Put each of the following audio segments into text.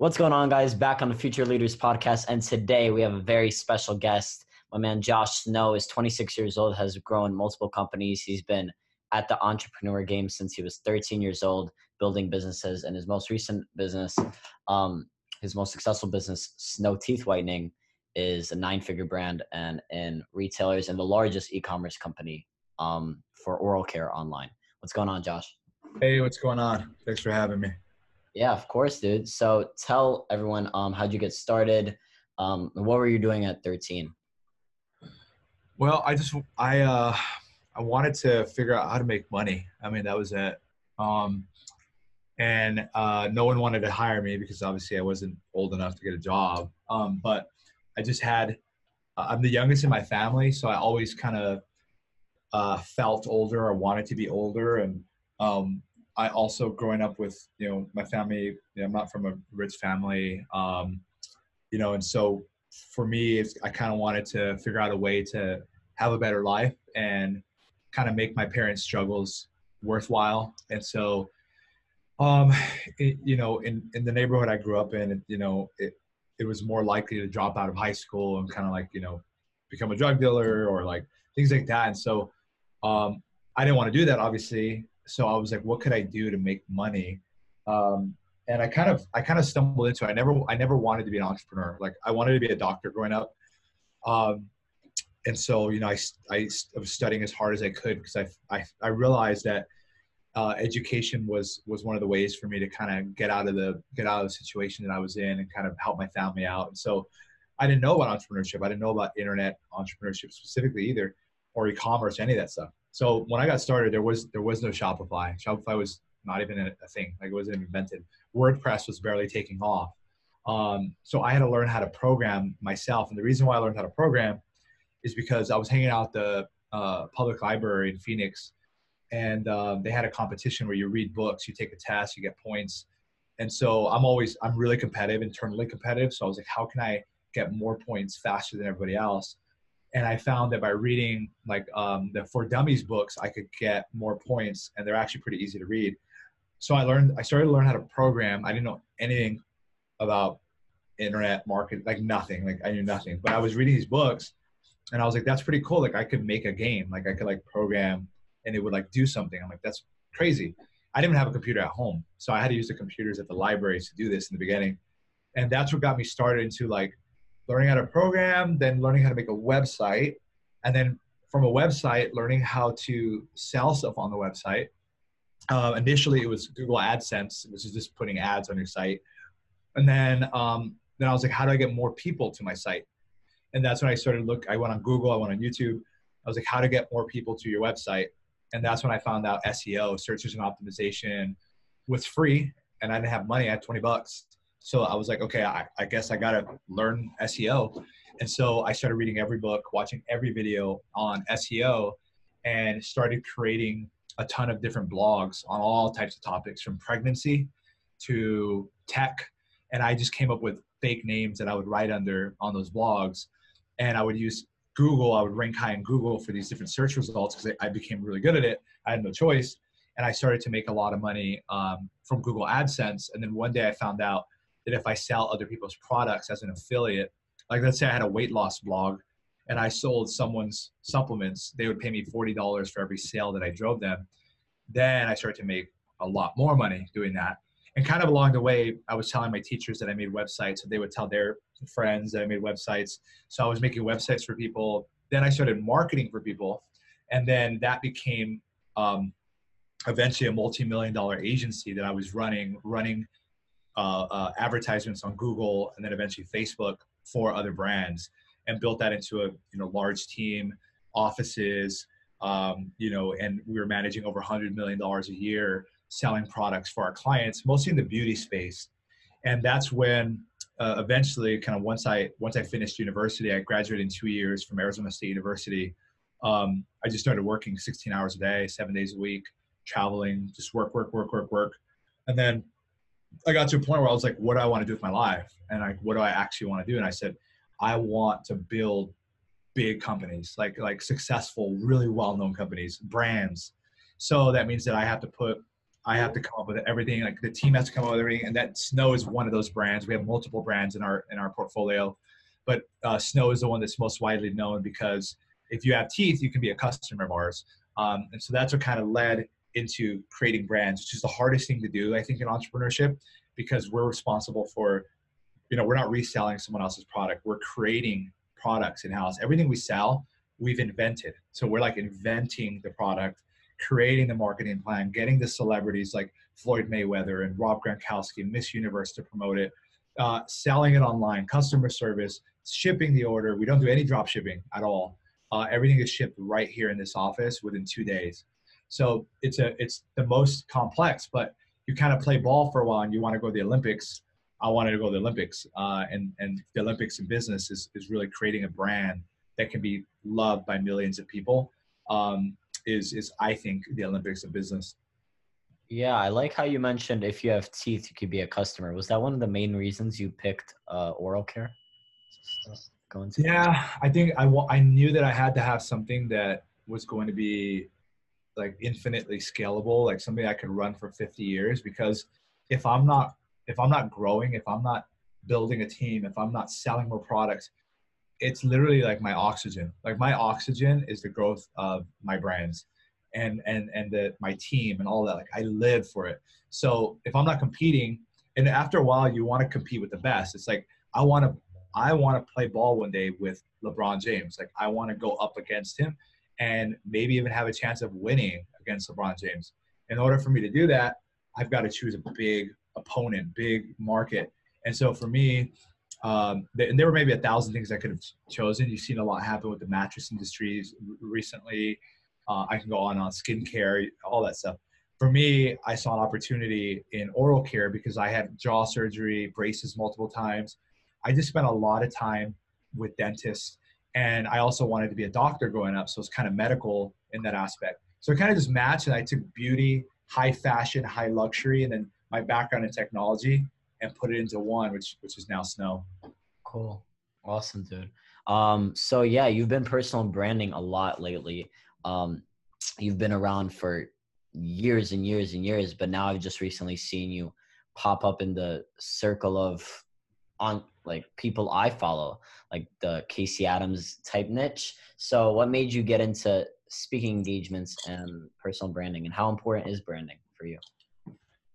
What's going on, guys? Back on the Future Leaders podcast, and today we have a very special guest. My man Josh Snow is 26 years old, has grown multiple companies. He's been at the entrepreneur game since he was 13 years old, building businesses. And his most recent business, um, his most successful business, Snow Teeth Whitening, is a nine-figure brand and in retailers and the largest e-commerce company um, for oral care online. What's going on, Josh? Hey, what's going on? Thanks for having me. Yeah, of course, dude. So tell everyone um, how'd you get started? Um, what were you doing at 13? Well, I just I uh, I wanted to figure out how to make money. I mean, that was it. Um, and uh, no one wanted to hire me because obviously I wasn't old enough to get a job. Um, but I just had uh, I'm the youngest in my family, so I always kind of uh, felt older or wanted to be older, and um, I also growing up with you know my family. You know, I'm not from a rich family, um, you know, and so for me, I kind of wanted to figure out a way to have a better life and kind of make my parents' struggles worthwhile. And so, um, it, you know, in in the neighborhood I grew up in, you know, it it was more likely to drop out of high school and kind of like you know become a drug dealer or like things like that. And so, um, I didn't want to do that, obviously so I was like, what could I do to make money? Um, and I kind of I kind of stumbled into it. I never I never wanted to be an entrepreneur. Like I wanted to be a doctor growing up. Um, and so you know I, I was studying as hard as I could because I, I I realized that uh, education was was one of the ways for me to kind of get out of the get out of the situation that I was in and kind of help my family out. And so I didn't know about entrepreneurship. I didn't know about internet entrepreneurship specifically either, or e-commerce, any of that stuff so when I got started, there was there was no Shopify. Shopify was not even a, thing. Like it wasn't invented. WordPress was barely taking off. Um, so I had to learn how to program myself. And the reason why I learned how to program is because I was hanging out the uh, public library in Phoenix, and um, they had a competition where you read books, you take a test, you get points. And so I'm always I'm really competitive, internally competitive. So I was like, how can I get more points faster than everybody else? And I found that by reading like um, the For Dummies books, I could get more points, and they're actually pretty easy to read. So I learned, I started to learn how to program. I didn't know anything about internet market, like nothing, like I knew nothing. But I was reading these books, and I was like, that's pretty cool. Like I could make a game, like I could like program, and it would like do something. I'm like, that's crazy. I didn't have a computer at home, so I had to use the computers at the libraries to do this in the beginning, and that's what got me started into like learning how to program, then learning how to make a website, and then from a website, learning how to sell stuff on the website. Uh, initially, it was Google AdSense, which is just putting ads on your site. And then, um, then I was like, how do I get more people to my site? And that's when I started look. I went on Google, I went on YouTube. I was like, how to get more people to your website? And that's when I found out SEO, search engine optimization, was free, and I didn't have money. I had 20 bucks, so I was like, okay, I, I guess I got to learn SEO. And so I started reading every book, watching every video on SEO, and started creating a ton of different blogs on all types of topics from pregnancy to tech. And I just came up with fake names that I would write under on those blogs. And I would use Google, I would rank high in Google for these different search results because I became really good at it. I had no choice. And I started to make a lot of money um, from Google AdSense. And then one day I found out that if I sell other people's products as an affiliate, like let's say I had a weight loss blog and I sold someone's supplements, they would pay me $40 for every sale that I drove them. Then I started to make a lot more money doing that. And kind of along the way, I was telling my teachers that I made websites, so they would tell their friends that I made websites. So I was making websites for people. Then I started marketing for people. And then that became um, eventually a multi-million dollar agency that I was running, running uh, uh, advertisements on Google and then eventually Facebook for other brands, and built that into a you know large team, offices, um, you know, and we were managing over 100 million dollars a year selling products for our clients, mostly in the beauty space, and that's when. Uh, eventually, kind of once I once I finished university, I graduated in two years from Arizona State University. Um, I just started working 16 hours a day, seven days a week, traveling, just work, work, work, work, work, and then I got to a point where I was like, what do I want to do with my life? And like, what do I actually want to do? And I said, I want to build big companies, like like successful, really well-known companies, brands. So that means that I have to put I have to come up with everything. Like the team has to come up with everything, and that Snow is one of those brands. We have multiple brands in our in our portfolio, but uh, Snow is the one that's most widely known because if you have teeth, you can be a customer of ours. Um, and so that's what kind of led into creating brands, which is the hardest thing to do, I think, in entrepreneurship, because we're responsible for, you know, we're not reselling someone else's product. We're creating products in house. Everything we sell, we've invented. So we're like inventing the product, creating the marketing plan, getting the celebrities like Floyd Mayweather and Rob Gronkowski Miss Universe to promote it, uh, selling it online, customer service, shipping the order. We don't do any drop shipping at all. Uh, everything is shipped right here in this office within two days. So it's a it's the most complex, but you kind of play ball for a while and you want to go to the Olympics. I wanted to go to the Olympics, uh, and and the Olympics in business is is really creating a brand that can be loved by millions of people. Um, is is I think the Olympics of business. Yeah, I like how you mentioned if you have teeth, you could be a customer. Was that one of the main reasons you picked uh, oral care? going to? Yeah, I think I, I knew that I had to have something that was going to be like infinitely scalable, like something I could run for 50 years. Because if I'm not if I'm not growing, if I'm not building a team, if I'm not selling more products, it's literally like my oxygen. Like my oxygen is the growth of my brands and and and the my team and all that. Like I live for it. So if I'm not competing, and after a while you want to compete with the best, it's like I want to I want to play ball one day with LeBron James. Like I want to go up against him and maybe even have a chance of winning against LeBron James. In order for me to do that, I've got to choose a big opponent, big market. And so for me, um, and there were maybe a thousand things I could have chosen. You've seen a lot happen with the mattress industries recently. Uh, I can go on on skincare, all that stuff. For me, I saw an opportunity in oral care because I had jaw surgery, braces multiple times. I just spent a lot of time with dentists, and I also wanted to be a doctor growing up, so it's kind of medical in that aspect. So it kind of just matched, and I took beauty, high fashion, high luxury, and then my background in technology, and put it into one, which which is now Snow. Cool, awesome, dude. Um, so yeah, you've been personal branding a lot lately. Um, you've been around for years and years and years, but now I've just recently seen you pop up in the circle of on like people I follow, like the Casey Adams type niche. So, what made you get into speaking engagements and personal branding, and how important is branding for you?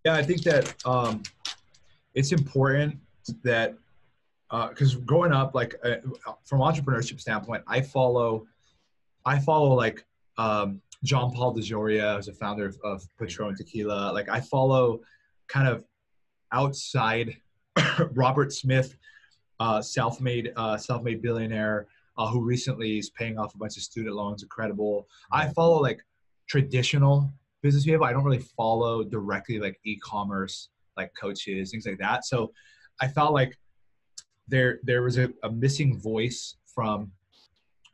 Yeah, I think that um, it's important that because uh, growing up, like uh, from entrepreneurship standpoint, I follow, I follow like um, John Paul DeJoria, who's a founder of, of Patron Tequila. Like I follow kind of outside Robert Smith, uh, self-made uh, self-made billionaire uh, who recently is paying off a bunch of student loans. Incredible. I follow like traditional business people. I don't really follow directly like e-commerce, like coaches, things like that. So I felt like there there was a, a missing voice from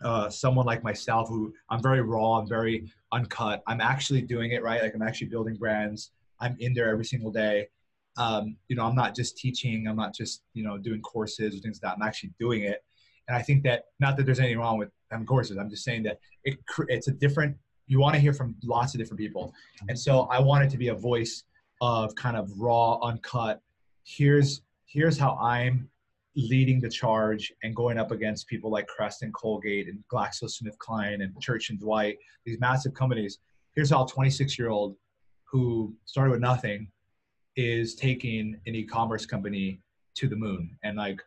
uh, someone like myself who I'm very raw, I'm very uncut. I'm actually doing it right. Like I'm actually building brands. I'm in there every single day um, you know, I'm not just teaching, I'm not just, you know, doing courses or things like that. I'm actually doing it. And I think that, not that there's anything wrong with having courses, I'm just saying that it, it's a different, you want to hear from lots of different people. And so I want it to be a voice of kind of raw, uncut. Here's, here's how I'm leading the charge and going up against people like Crest and Colgate and GlaxoSmithKline and Church and Dwight, these massive companies. Here's how a 26 year old who started with nothing is taking an e-commerce company to the moon. And like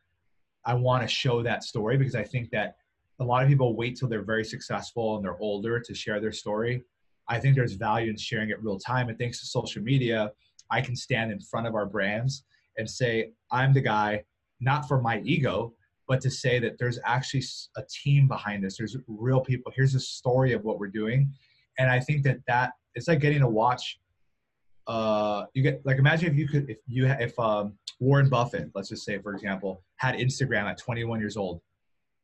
i want to show that story because i think that a lot of people wait till they're very successful and they're older to share their story. I think there's value in sharing it real time. And thanks to social media i can stand in front of our brands and say i'm the guy not for my ego but to say that there's actually a team behind this. There's real people. Here's a story of what we're doing. And i think that that it's like getting to watch uh, you get like imagine if you could if you if um, Warren Buffett, let's just say for example, had Instagram at 21 years old,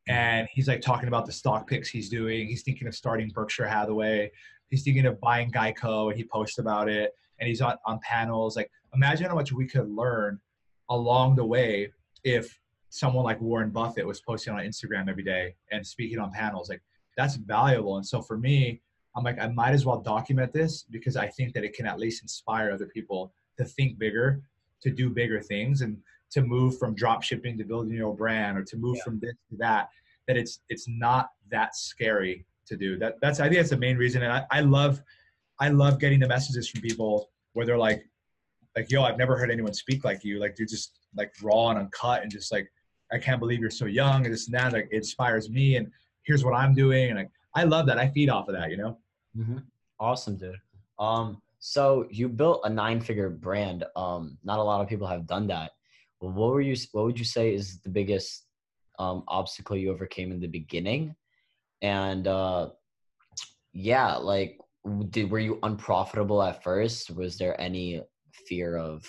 and he's like talking about the stock picks he's doing. He's thinking of starting Berkshire Hathaway. He's thinking of buying Geico, and he posts about it. And he's on on panels. Like imagine how much we could learn along the way if someone like Warren Buffett was posting on Instagram every day and speaking on panels. Like that's valuable. And so for me, I'm like, I might as well document this because I think that it can at least inspire other people to think bigger, to do bigger things, and to move from drop shipping to building your own brand or to move yeah. from this to that. That it's it's not that scary to do. That that's I think that's the main reason. And I, I love I love getting the messages from people where they're like, like, yo, I've never heard anyone speak like you. Like you're just like raw and uncut and just like, I can't believe you're so young and this and that. Like it inspires me and here's what I'm doing. And like I love that. I feed off of that, you know? Mm-hmm. Awesome, dude. Um, so you built a nine figure brand. Um, not a lot of people have done that. Well, what were you what would you say is the biggest um, obstacle you overcame in the beginning? And uh, yeah, like did were you unprofitable at first? Was there any fear of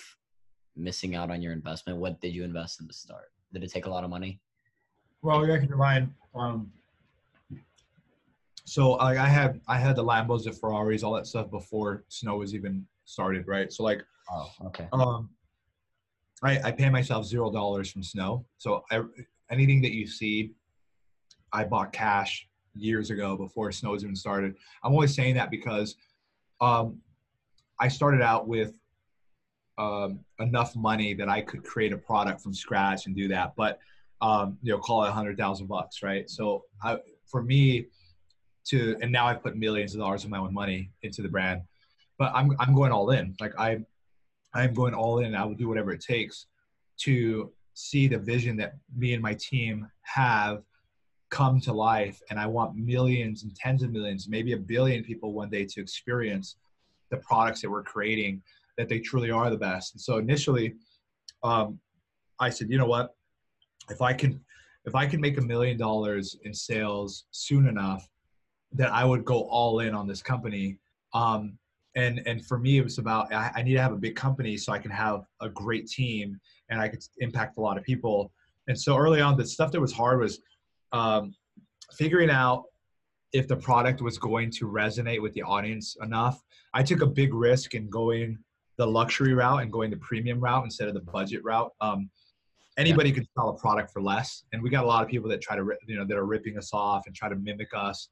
missing out on your investment? What did you invest in to start? Did it take a lot of money? Well, you have to remind um, so like I had I had the Lambos, the Ferraris, all that stuff before snow was even started, right? So like, oh, okay. Um, I I pay myself zero dollars from snow. So I, anything that you see, I bought cash years ago before snow's even started. I'm always saying that because, um, I started out with um, enough money that I could create a product from scratch and do that. But um, you know, call it a hundred thousand bucks, right? So I, for me, to and now I've put millions of dollars of my own money into the brand, but I'm I'm going all in. Like I, I'm going all in. I will do whatever it takes to see the vision that me and my team have come to life and i want millions and tens of millions maybe a billion people one day to experience the products that we're creating that they truly are the best and so initially um, i said you know what if i can if i can make a million dollars in sales soon enough that I would go all in on this company. Um, and and for me, it was about I, I need to have a big company so I can have a great team and I could impact a lot of people. And so early on, the stuff that was hard was um, figuring out if the product was going to resonate with the audience enough. I took a big risk in going the luxury route and going the premium route instead of the budget route. Um, anybody yeah. could sell a product for less, and we got a lot of people that try to, you know, that are ripping us off and try to mimic us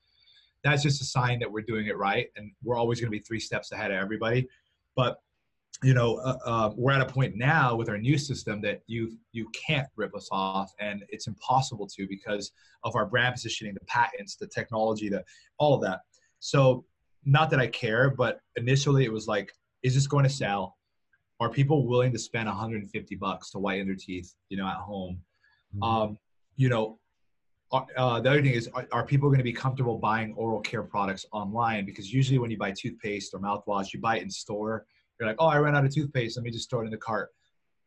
that's just a sign that we're doing it right and we're always going to be three steps ahead of everybody. But you know uh, uh, we're at a point now with our new system that you you can't rip us off and it's impossible to because of our brand positioning the patents the technology the all of that. So not that i care but initially it was like is this going to sell? Are people willing to spend 150 bucks to whiten their teeth you know at home? Mm-hmm. um, you know uh, uh, the other thing is, are, are people going to be comfortable buying oral care products online? Because usually when you buy toothpaste or mouthwash, you buy it in store. You're like, oh, I ran out of toothpaste. Let me just throw it in the cart.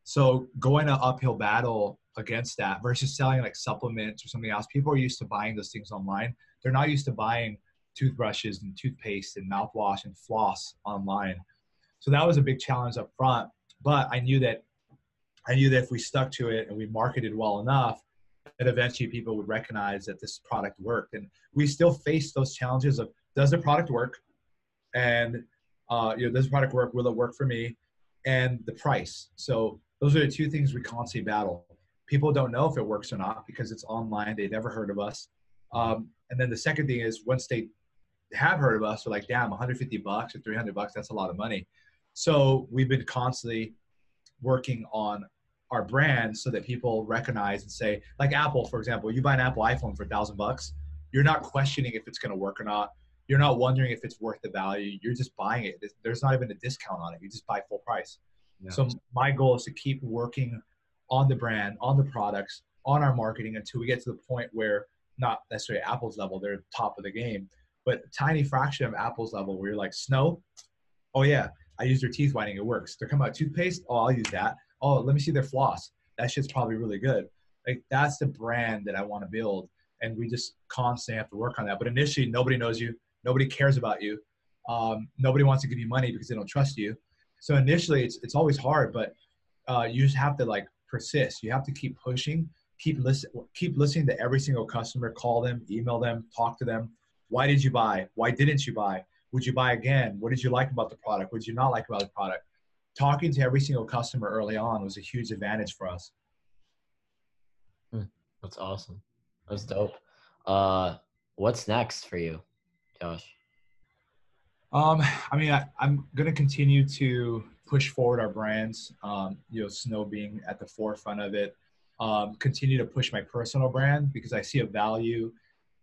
So going an uphill battle against that versus selling like supplements or something else, people are used to buying those things online. They're not used to buying toothbrushes and toothpaste and mouthwash and floss online. So that was a big challenge up front. But I knew that I knew that if we stuck to it and we marketed well enough, that eventually people would recognize that this product worked. And we still face those challenges of does the product work? And uh, you know, does the product work? Will it work for me? And the price. So those are the two things we constantly battle. People don't know if it works or not because it's online. They've never heard of us. Um, and then the second thing is once they have heard of us, they're like, damn, 150 bucks or 300 bucks, that's a lot of money. So we've been constantly working on our brand so that people recognize and say, like Apple, for example, you buy an Apple iPhone for a thousand bucks, you're not questioning if it's going to work or not. You're not wondering if it's worth the value. You're just buying it. There's not even a discount on it. You just buy full price. Yeah. So my goal is to keep working on the brand, on the products, on our marketing until we get to the point where not necessarily Apple's level, they're top of the game, but tiny fraction of Apple's level where you're like, snow, oh yeah, I use their teeth whitening, it works. They're coming out toothpaste, oh I'll use that oh, let me see their floss. That shit's probably really good. Like that's the brand that I want to build. And we just constantly have to work on that. But initially, nobody knows you. Nobody cares about you. Um, nobody wants to give you money because they don't trust you. So initially, it's it's always hard, but uh, you just have to like persist. You have to keep pushing, keep listen, keep listening to every single customer. Call them, email them, talk to them. Why did you buy? Why didn't you buy? Would you buy again? What did you like about the product? What did you not like about the product? Talking to every single customer early on was a huge advantage for us. Hmm, that's awesome. That's dope. Uh, what's next for you, Josh? Um, I mean, I, am going to continue to push forward our brands. Um, you know, Snow being at the forefront of it. Um, continue to push my personal brand because I see a value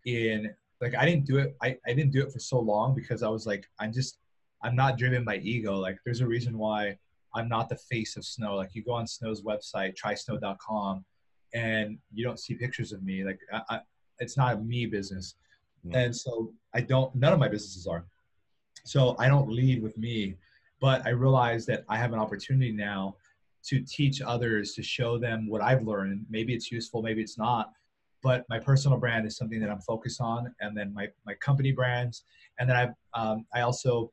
in like I didn't do it. I, I didn't do it for so long because I was like I'm just I'm not driven by ego. Like there's a reason why I'm not the face of Snow. Like you go on Snow's website, trysnow.com, and you don't see pictures of me. Like I, I, it's not a me business, mm-hmm. and so I don't. None of my businesses are. So I don't lead with me, but I realize that I have an opportunity now to teach others to show them what I've learned. Maybe it's useful, maybe it's not. But my personal brand is something that I'm focused on, and then my my company brands, and then I um, I also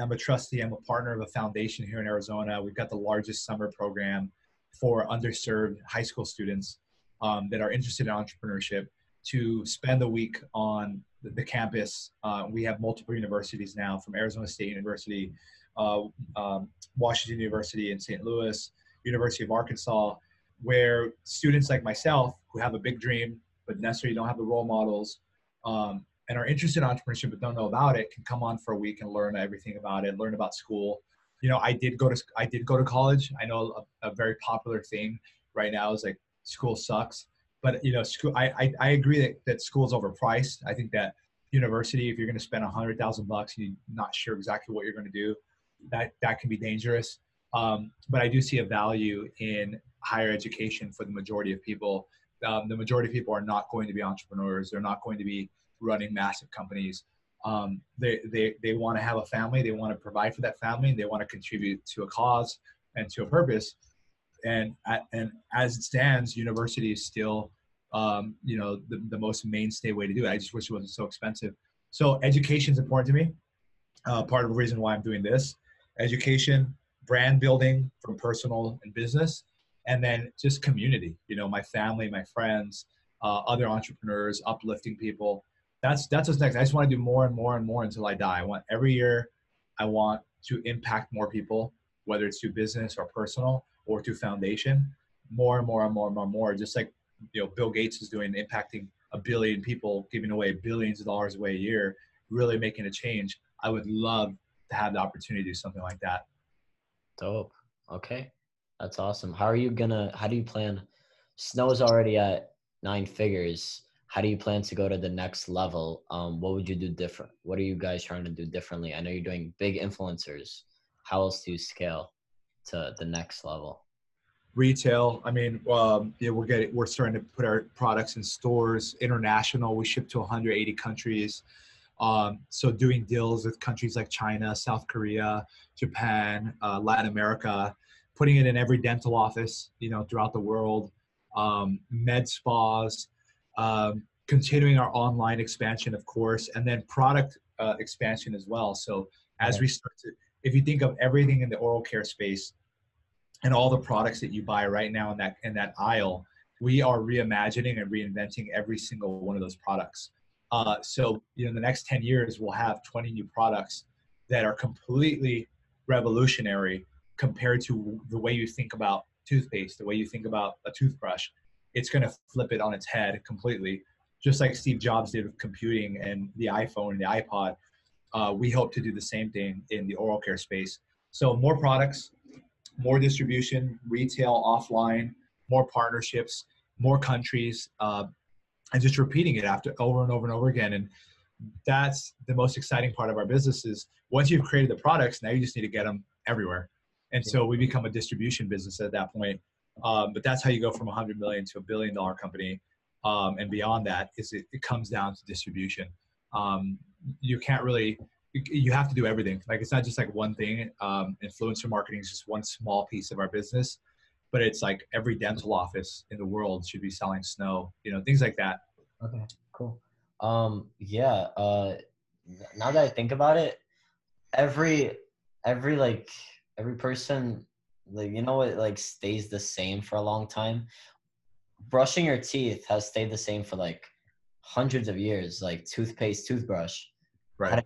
I'm a trustee. I'm a partner of a foundation here in Arizona. We've got the largest summer program for underserved high school students um, that are interested in entrepreneurship to spend a week on the, the campus. Uh, we have multiple universities now, from Arizona State University, uh, um, Washington University in St. Louis, University of Arkansas, where students like myself who have a big dream but necessarily don't have the role models um, and are interested in entrepreneurship but don't know about it can come on for a week and learn everything about it, learn about school. You know, I did go to I did go to college. I know a, a very popular thing right now is like school sucks, but you know, school. I I, I agree that that school's overpriced. I think that university, if you're going to spend a hundred thousand bucks, and you're not sure exactly what you're going to do. That that can be dangerous. Um, but I do see a value in higher education for the majority of people. Um, the majority of people are not going to be entrepreneurs. They're not going to be running massive companies. Um, they they, they want to have a family. They want to provide for that family. They want to contribute to a cause and to a purpose. And and as it stands, university is still um, you know the, the most mainstay way to do it. I just wish it wasn't so expensive. So education is important to me. Uh, part of the reason why I'm doing this, education, brand building from personal and business, and then just community. You know, my family, my friends, uh, other entrepreneurs, uplifting people that's that's what's next. I just want to do more and more and more until I die. I want every year, I want to impact more people, whether it's through business or personal or through foundation, more and more and more and more and more. Just like you know, Bill Gates is doing, impacting a billion people, giving away billions of dollars away a year, really making a change. I would love to have the opportunity to do something like that. Dope. Okay, that's awesome. How are you gonna? How do you plan? Snow's already at nine figures how do you plan to go to the next level? Um, what would you do different? What are you guys trying to do differently? I know you're doing big influencers. How else do you scale to the next level? Retail. I mean, um, yeah, we're getting we're starting to put our products in stores. International. We ship to 180 countries. Um, so doing deals with countries like China, South Korea, Japan, uh, Latin America, putting it in every dental office, you know, throughout the world, um, med spas, um, continuing our online expansion, of course, and then product uh, expansion as well. So as we start to, if you think of everything in the oral care space and all the products that you buy right now in that in that aisle, we are reimagining and reinventing every single one of those products. Uh, so you know, in the next 10 years, we'll have 20 new products that are completely revolutionary compared to the way you think about toothpaste, the way you think about a toothbrush, it's going to flip it on its head completely, just like Steve Jobs did with computing and the iPhone and the iPod. Uh, we hope to do the same thing in the oral care space. So more products, more distribution, retail, offline, more partnerships, more countries, uh, and just repeating it after over and over and over again. And that's the most exciting part of our business is once you've created the products, now you just need to get them everywhere. And so we become a distribution business at that point um, but that's how you go from 100 million to a billion dollar company. Um, and beyond that is it, it comes down to distribution. Um, you can't really, you have to do everything. Like it's not just like one thing. Um, influencer marketing is just one small piece of our business, but it's like every dental office in the world should be selling snow, you know, things like that. Okay, cool. Um, yeah. Uh, now that I think about it, every, every like, every person like you know what like stays the same for a long time? Brushing your teeth has stayed the same for like hundreds of years like toothpaste toothbrush. Right.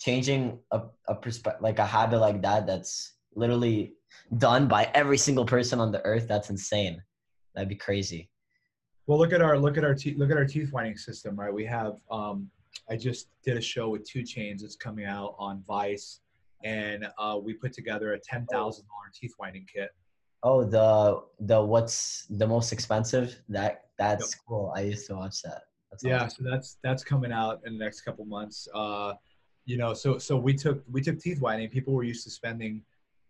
Changing a, a perspective like a habit like that that's literally done by every single person on the earth that's insane. That'd be crazy. Well look at our look at our teeth look at our teeth whitening system right? We have um I just did a show with 2 Chainz that's coming out on Vice, and uh, we put together a ten thousand dollar teeth whitening kit. Oh, the the what's the most expensive? That that's yep. cool. I used to watch that. That's yeah, awesome. so that's that's coming out in the next couple months. Uh, you know, so so we took we took teeth whitening. People were used to spending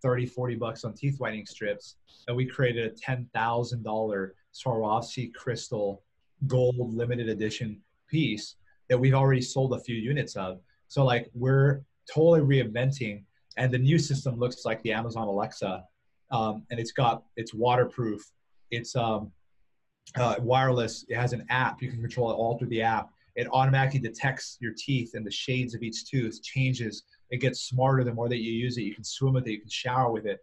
30, 40 bucks on teeth whitening strips, and we created a ten thousand dollar Swarovski crystal gold limited edition piece that we've already sold a few units of. So like we're totally reinventing, and the new system looks like the Amazon Alexa, um, and it's got it's waterproof, it's um, uh, wireless. It has an app you can control it all through the app. It automatically detects your teeth and the shades of each tooth, changes. It gets smarter the more that you use it. You can swim with it, you can shower with it.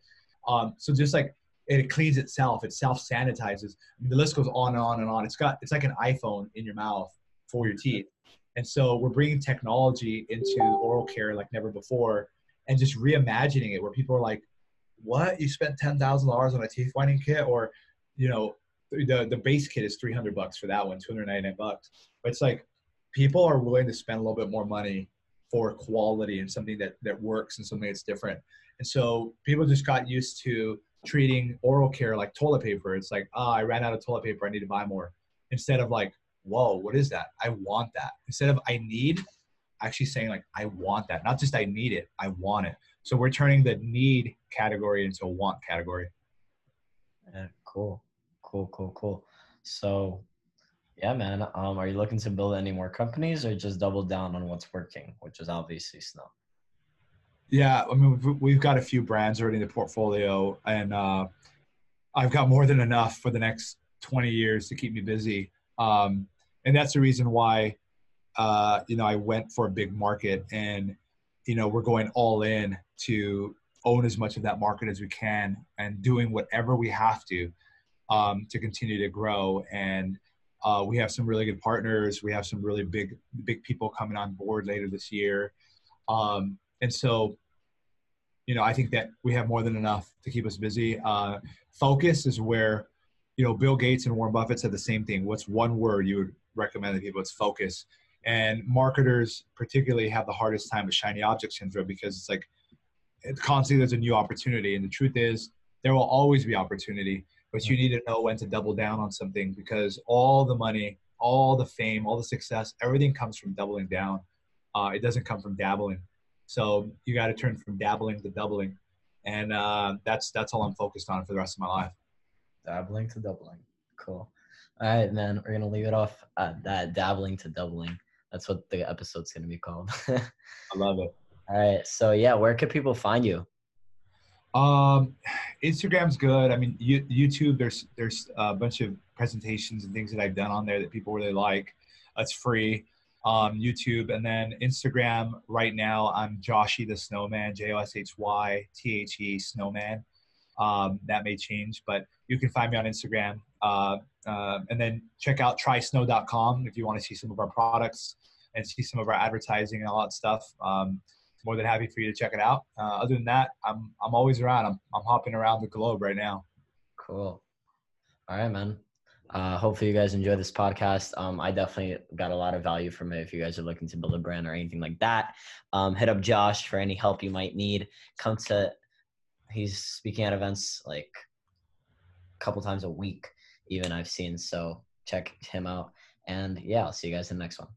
Um, so just like it cleans itself, it self sanitizes. I mean, the list goes on and on and on. It's got it's like an iPhone in your mouth for your teeth. And so we're bringing technology into oral care like never before, and just reimagining it where people are like, "What? You spent ten thousand dollars on a teeth whitening kit?" Or, you know, the the base kit is three hundred bucks for that one, two hundred ninety nine bucks. But it's like people are willing to spend a little bit more money for quality and something that that works and something that's different. And so people just got used to treating oral care like toilet paper. It's like, oh, I ran out of toilet paper. I need to buy more. Instead of like, whoa, what is that? I want that. Instead of I need, actually saying like, I want that. Not just I need it, I want it. So we're turning the need category into a want category. Yeah, cool. Cool, cool, cool. So yeah, man. Um, are you looking to build any more companies or just double down on what's working, which is obviously Snow? Yeah, I mean, we've got a few brands already in the portfolio, and uh, I've got more than enough for the next 20 years to keep me busy. Um, and that's the reason why, uh, you know, I went for a big market, and you know, we're going all in to own as much of that market as we can, and doing whatever we have to um, to continue to grow. And uh, we have some really good partners. We have some really big, big people coming on board later this year. Um, and so you know, I think that we have more than enough to keep us busy. Uh, focus is where, you know, Bill Gates and Warren Buffett said the same thing. What's one word you would recommend to people? It's focus. And marketers particularly have the hardest time with shiny object syndrome because it's like it constantly there's a new opportunity. And the truth is, there will always be opportunity, but you need to know when to double down on something because all the money, all the fame, all the success, everything comes from doubling down. Uh, it doesn't come from dabbling. So you got to turn from dabbling to doubling, and uh, that's that's all I'm focused on for the rest of my life. Dabbling to doubling, cool. All right, man, we're gonna leave it off at that dabbling to doubling. That's what the episode's gonna be called. I love it. All right, so yeah, where can people find you? Um, Instagram's good. I mean, YouTube. There's there's a bunch of presentations and things that I've done on there that people really like. It's free um, YouTube, and then Instagram. Right now, I'm Joshy the Snowman, J O S H Y T H E Snowman. Um, that may change, but you can find me on Instagram. Uh, uh, and then check out trysnow.com if you want to see some of our products and see some of our advertising and all that stuff. Um, more than happy for you to check it out. Uh, other than that, I'm I'm always around. I'm I'm hopping around the globe right now. Cool. All right, man. Uh, hopefully you guys enjoy this podcast. Um, I definitely got a lot of value from it. If you guys are looking to build a brand or anything like that, um, hit up Josh for any help you might need. Come to, he's speaking at events like a couple times a week, even I've seen. So check him out. And yeah, I'll see you guys in the next one.